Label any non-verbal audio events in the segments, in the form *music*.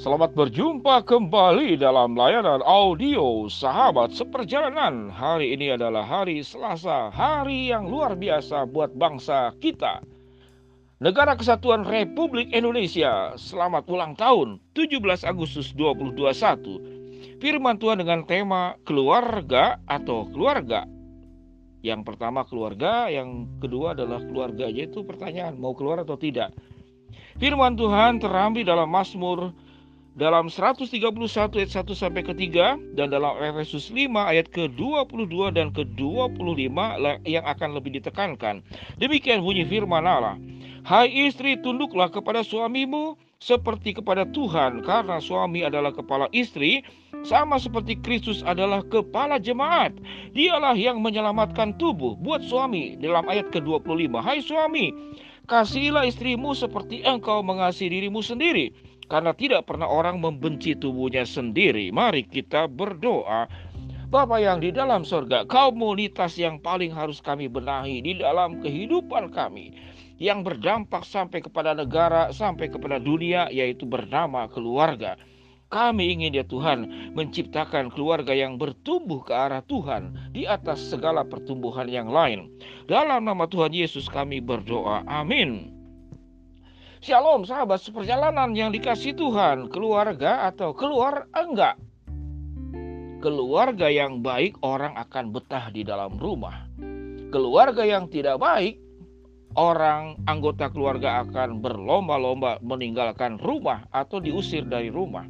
Selamat berjumpa kembali dalam layanan audio Sahabat Seperjalanan. Hari ini adalah hari Selasa, hari yang luar biasa buat bangsa kita. Negara Kesatuan Republik Indonesia, selamat ulang tahun 17 Agustus 2021. Firman Tuhan dengan tema keluarga atau keluarga. Yang pertama keluarga, yang kedua adalah keluarga, yaitu pertanyaan mau keluar atau tidak. Firman Tuhan terambil dalam Mazmur dalam 131 ayat 1 sampai ke 3 dan dalam Efesus 5 ayat ke-22 dan ke-25 yang akan lebih ditekankan. Demikian bunyi firman Allah. Hai istri, tunduklah kepada suamimu seperti kepada Tuhan karena suami adalah kepala istri sama seperti Kristus adalah kepala jemaat. Dialah yang menyelamatkan tubuh buat suami dalam ayat ke-25. Hai suami, kasihilah istrimu seperti engkau mengasihi dirimu sendiri karena tidak pernah orang membenci tubuhnya sendiri. Mari kita berdoa. Bapa yang di dalam surga, komunitas yang paling harus kami benahi di dalam kehidupan kami yang berdampak sampai kepada negara, sampai kepada dunia, yaitu bernama keluarga. Kami ingin ya Tuhan menciptakan keluarga yang bertumbuh ke arah Tuhan di atas segala pertumbuhan yang lain. Dalam nama Tuhan Yesus kami berdoa. Amin. Shalom sahabat seperjalanan yang dikasih Tuhan Keluarga atau keluar enggak Keluarga yang baik orang akan betah di dalam rumah. Keluarga yang tidak baik Orang anggota keluarga akan berlomba-lomba meninggalkan rumah atau diusir dari rumah.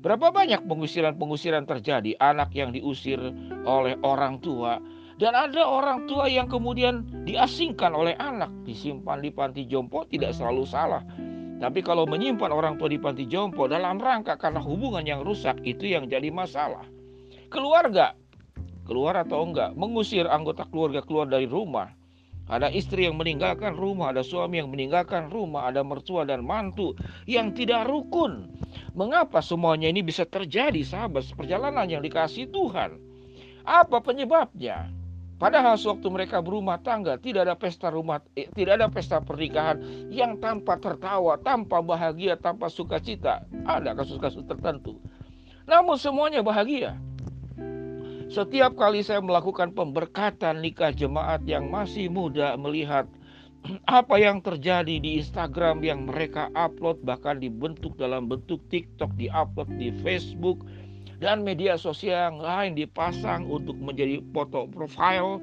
Berapa banyak pengusiran-pengusiran terjadi? Anak yang diusir oleh orang tua dan ada orang tua yang kemudian diasingkan oleh anak, disimpan di panti jompo tidak selalu salah. Tapi kalau menyimpan orang tua di panti jompo dalam rangka karena hubungan yang rusak itu yang jadi masalah. Keluarga, keluar atau enggak, mengusir anggota keluarga keluar dari rumah. Ada istri yang meninggalkan rumah, ada suami yang meninggalkan rumah, ada mertua dan mantu yang tidak rukun. Mengapa semuanya ini bisa terjadi, sahabat? Perjalanan yang dikasih Tuhan. Apa penyebabnya? Padahal sewaktu mereka berumah tangga tidak ada pesta rumah, eh, tidak ada pesta pernikahan yang tanpa tertawa, tanpa bahagia, tanpa sukacita. Ada kasus-kasus tertentu. Namun semuanya bahagia. Setiap kali saya melakukan pemberkatan nikah jemaat yang masih muda melihat *clears throat* apa yang terjadi di Instagram yang mereka upload bahkan dibentuk dalam bentuk TikTok, diupload di Facebook, dan media sosial yang lain dipasang untuk menjadi foto profile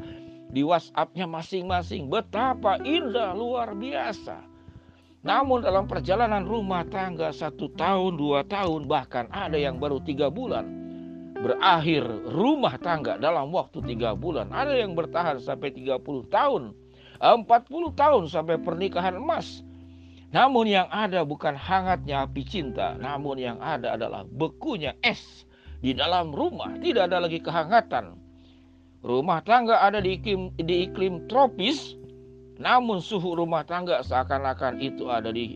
di WhatsAppnya masing-masing. Betapa indah luar biasa. Namun dalam perjalanan rumah tangga satu tahun, dua tahun, bahkan ada yang baru tiga bulan. Berakhir rumah tangga dalam waktu tiga bulan. Ada yang bertahan sampai 30 tahun. 40 tahun sampai pernikahan emas. Namun yang ada bukan hangatnya api cinta, namun yang ada adalah bekunya es di dalam rumah tidak ada lagi kehangatan. Rumah tangga ada di iklim, di iklim tropis, namun suhu rumah tangga seakan-akan itu ada di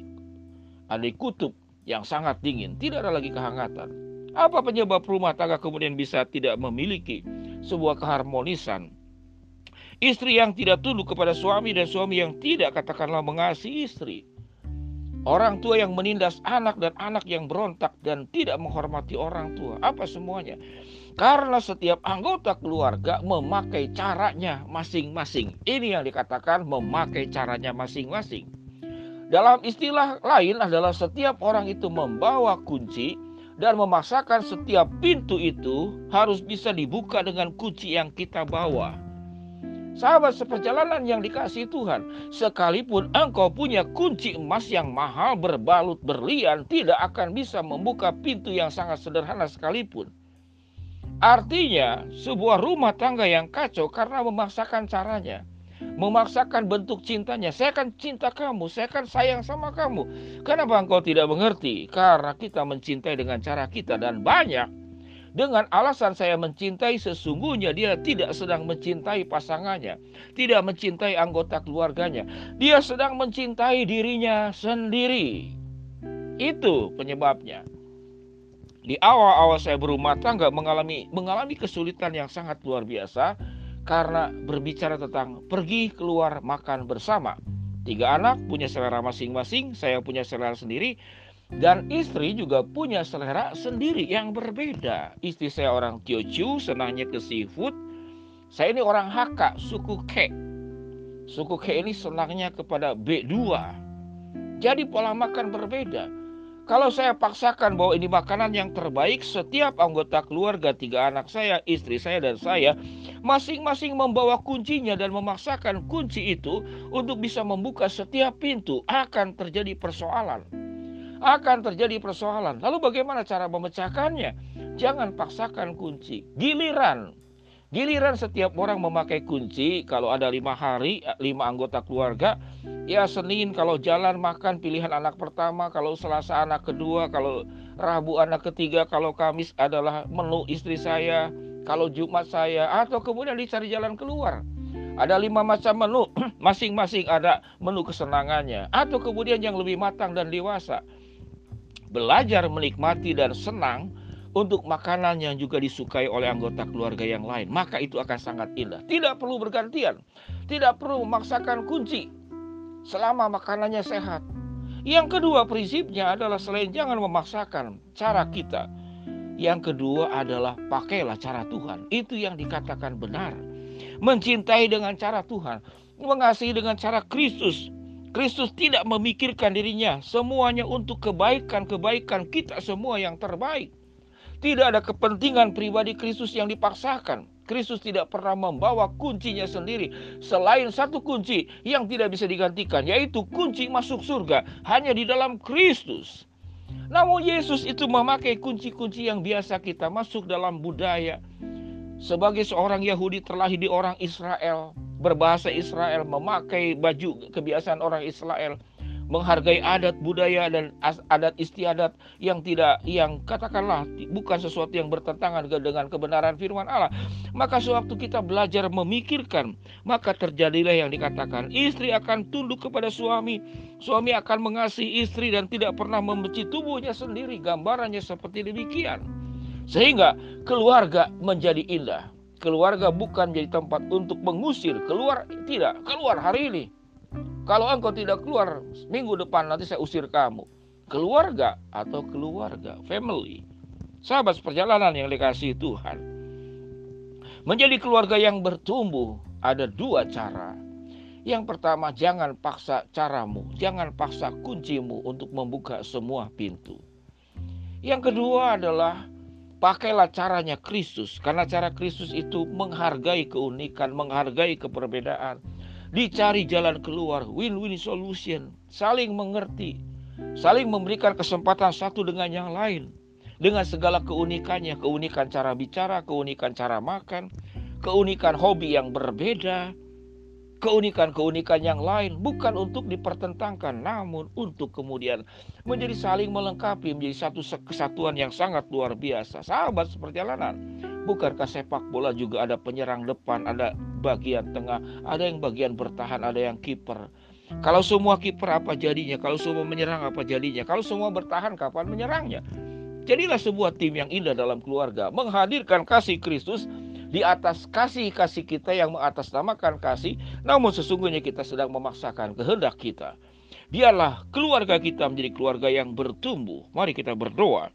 ada di kutub yang sangat dingin, tidak ada lagi kehangatan. Apa penyebab rumah tangga kemudian bisa tidak memiliki sebuah keharmonisan? Istri yang tidak tunduk kepada suami dan suami yang tidak katakanlah mengasihi istri. Orang tua yang menindas anak dan anak yang berontak dan tidak menghormati orang tua. Apa semuanya? Karena setiap anggota keluarga memakai caranya masing-masing. Ini yang dikatakan memakai caranya masing-masing. Dalam istilah lain adalah setiap orang itu membawa kunci dan memaksakan setiap pintu itu harus bisa dibuka dengan kunci yang kita bawa. Sahabat seperjalanan yang dikasih Tuhan, sekalipun engkau punya kunci emas yang mahal berbalut berlian, tidak akan bisa membuka pintu yang sangat sederhana sekalipun. Artinya, sebuah rumah tangga yang kacau karena memaksakan caranya, memaksakan bentuk cintanya. Saya akan cinta kamu, saya akan sayang sama kamu. Kenapa engkau tidak mengerti? Karena kita mencintai dengan cara kita dan banyak dengan alasan saya mencintai sesungguhnya dia tidak sedang mencintai pasangannya, tidak mencintai anggota keluarganya. Dia sedang mencintai dirinya sendiri. Itu penyebabnya. Di awal-awal saya berumah tangga mengalami mengalami kesulitan yang sangat luar biasa karena berbicara tentang pergi keluar makan bersama. Tiga anak punya selera masing-masing, saya punya selera sendiri. Dan istri juga punya selera sendiri yang berbeda. Istri saya orang Teochew, senangnya ke seafood. Saya ini orang Hakka, suku K. Suku K ini senangnya kepada B2. Jadi pola makan berbeda. Kalau saya paksakan bahwa ini makanan yang terbaik, setiap anggota keluarga, tiga anak saya, istri saya, dan saya, masing-masing membawa kuncinya dan memaksakan kunci itu untuk bisa membuka setiap pintu, akan terjadi persoalan akan terjadi persoalan. Lalu bagaimana cara memecahkannya? Jangan paksakan kunci. Giliran. Giliran setiap orang memakai kunci, kalau ada lima hari, lima anggota keluarga, ya Senin kalau jalan makan pilihan anak pertama, kalau Selasa anak kedua, kalau Rabu anak ketiga, kalau Kamis adalah menu istri saya, kalau Jumat saya, atau kemudian dicari jalan keluar. Ada lima macam menu, *clears throat* masing-masing ada menu kesenangannya, atau kemudian yang lebih matang dan dewasa belajar menikmati dan senang untuk makanan yang juga disukai oleh anggota keluarga yang lain, maka itu akan sangat indah. Tidak perlu bergantian, tidak perlu memaksakan kunci selama makanannya sehat. Yang kedua prinsipnya adalah selain jangan memaksakan cara kita. Yang kedua adalah pakailah cara Tuhan. Itu yang dikatakan benar. Mencintai dengan cara Tuhan, mengasihi dengan cara Kristus, Kristus tidak memikirkan dirinya, semuanya untuk kebaikan-kebaikan kita semua yang terbaik. Tidak ada kepentingan pribadi Kristus yang dipaksakan. Kristus tidak pernah membawa kuncinya sendiri selain satu kunci yang tidak bisa digantikan yaitu kunci masuk surga hanya di dalam Kristus. Namun Yesus itu memakai kunci-kunci yang biasa kita masuk dalam budaya. Sebagai seorang Yahudi terlahir di orang Israel, berbahasa Israel, memakai baju kebiasaan orang Israel, menghargai adat budaya dan adat istiadat yang tidak yang katakanlah bukan sesuatu yang bertentangan dengan kebenaran firman Allah. Maka sewaktu kita belajar memikirkan maka terjadilah yang dikatakan istri akan tunduk kepada suami suami akan mengasihi istri dan tidak pernah membenci tubuhnya sendiri. Gambarannya seperti demikian. Sehingga keluarga menjadi indah keluarga bukan jadi tempat untuk mengusir keluar tidak keluar hari ini. Kalau engkau tidak keluar minggu depan nanti saya usir kamu. Keluarga atau keluarga family sahabat perjalanan yang dikasih Tuhan. Menjadi keluarga yang bertumbuh ada dua cara. Yang pertama jangan paksa caramu jangan paksa kuncimu untuk membuka semua pintu. Yang kedua adalah Pakailah caranya Kristus, karena cara Kristus itu menghargai keunikan, menghargai keperbedaan. Dicari jalan keluar, win-win solution, saling mengerti, saling memberikan kesempatan satu dengan yang lain. Dengan segala keunikannya, keunikan cara bicara, keunikan cara makan, keunikan hobi yang berbeda, keunikan-keunikan yang lain bukan untuk dipertentangkan namun untuk kemudian menjadi saling melengkapi menjadi satu kesatuan yang sangat luar biasa. Sahabat seperjalanan bukankah sepak bola juga ada penyerang depan ada bagian tengah ada yang bagian bertahan ada yang kiper? Kalau semua kiper apa jadinya? Kalau semua menyerang apa jadinya? Kalau semua bertahan kapan menyerangnya? Jadilah sebuah tim yang indah dalam keluarga menghadirkan kasih Kristus di atas kasih-kasih kita yang mengatasnamakan kasih, namun sesungguhnya kita sedang memaksakan kehendak kita. Biarlah keluarga kita menjadi keluarga yang bertumbuh. Mari kita berdoa.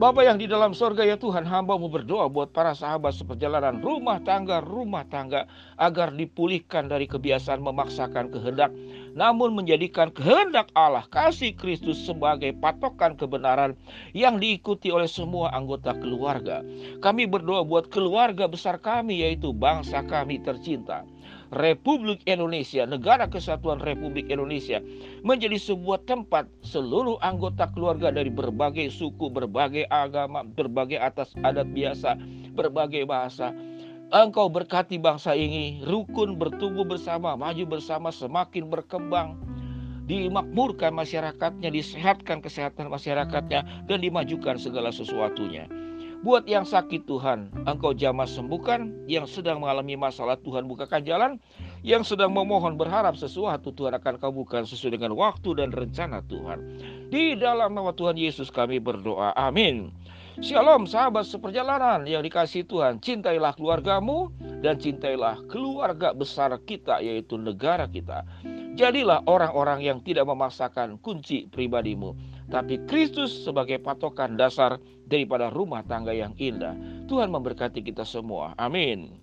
Bapak yang di dalam sorga ya Tuhan hambamu berdoa buat para sahabat seperjalanan rumah tangga rumah tangga agar dipulihkan dari kebiasaan memaksakan kehendak namun menjadikan kehendak Allah kasih Kristus sebagai patokan kebenaran yang diikuti oleh semua anggota keluarga. Kami berdoa buat keluarga besar kami yaitu bangsa kami tercinta. Republik Indonesia, Negara Kesatuan Republik Indonesia menjadi sebuah tempat seluruh anggota keluarga dari berbagai suku, berbagai agama, berbagai atas adat biasa, berbagai bahasa. Engkau berkati bangsa ini rukun bertumbuh bersama, maju bersama, semakin berkembang, dimakmurkan masyarakatnya, disehatkan kesehatan masyarakatnya, dan dimajukan segala sesuatunya. Buat yang sakit Tuhan, engkau jamah sembuhkan. Yang sedang mengalami masalah Tuhan bukakan jalan. Yang sedang memohon berharap sesuatu Tuhan akan kabulkan sesuai dengan waktu dan rencana Tuhan. Di dalam nama Tuhan Yesus kami berdoa. Amin. Shalom sahabat seperjalanan yang dikasih Tuhan. Cintailah keluargamu dan cintailah keluarga besar kita yaitu negara kita. Jadilah orang-orang yang tidak memaksakan kunci pribadimu, tapi Kristus sebagai patokan dasar daripada rumah tangga yang indah. Tuhan memberkati kita semua. Amin.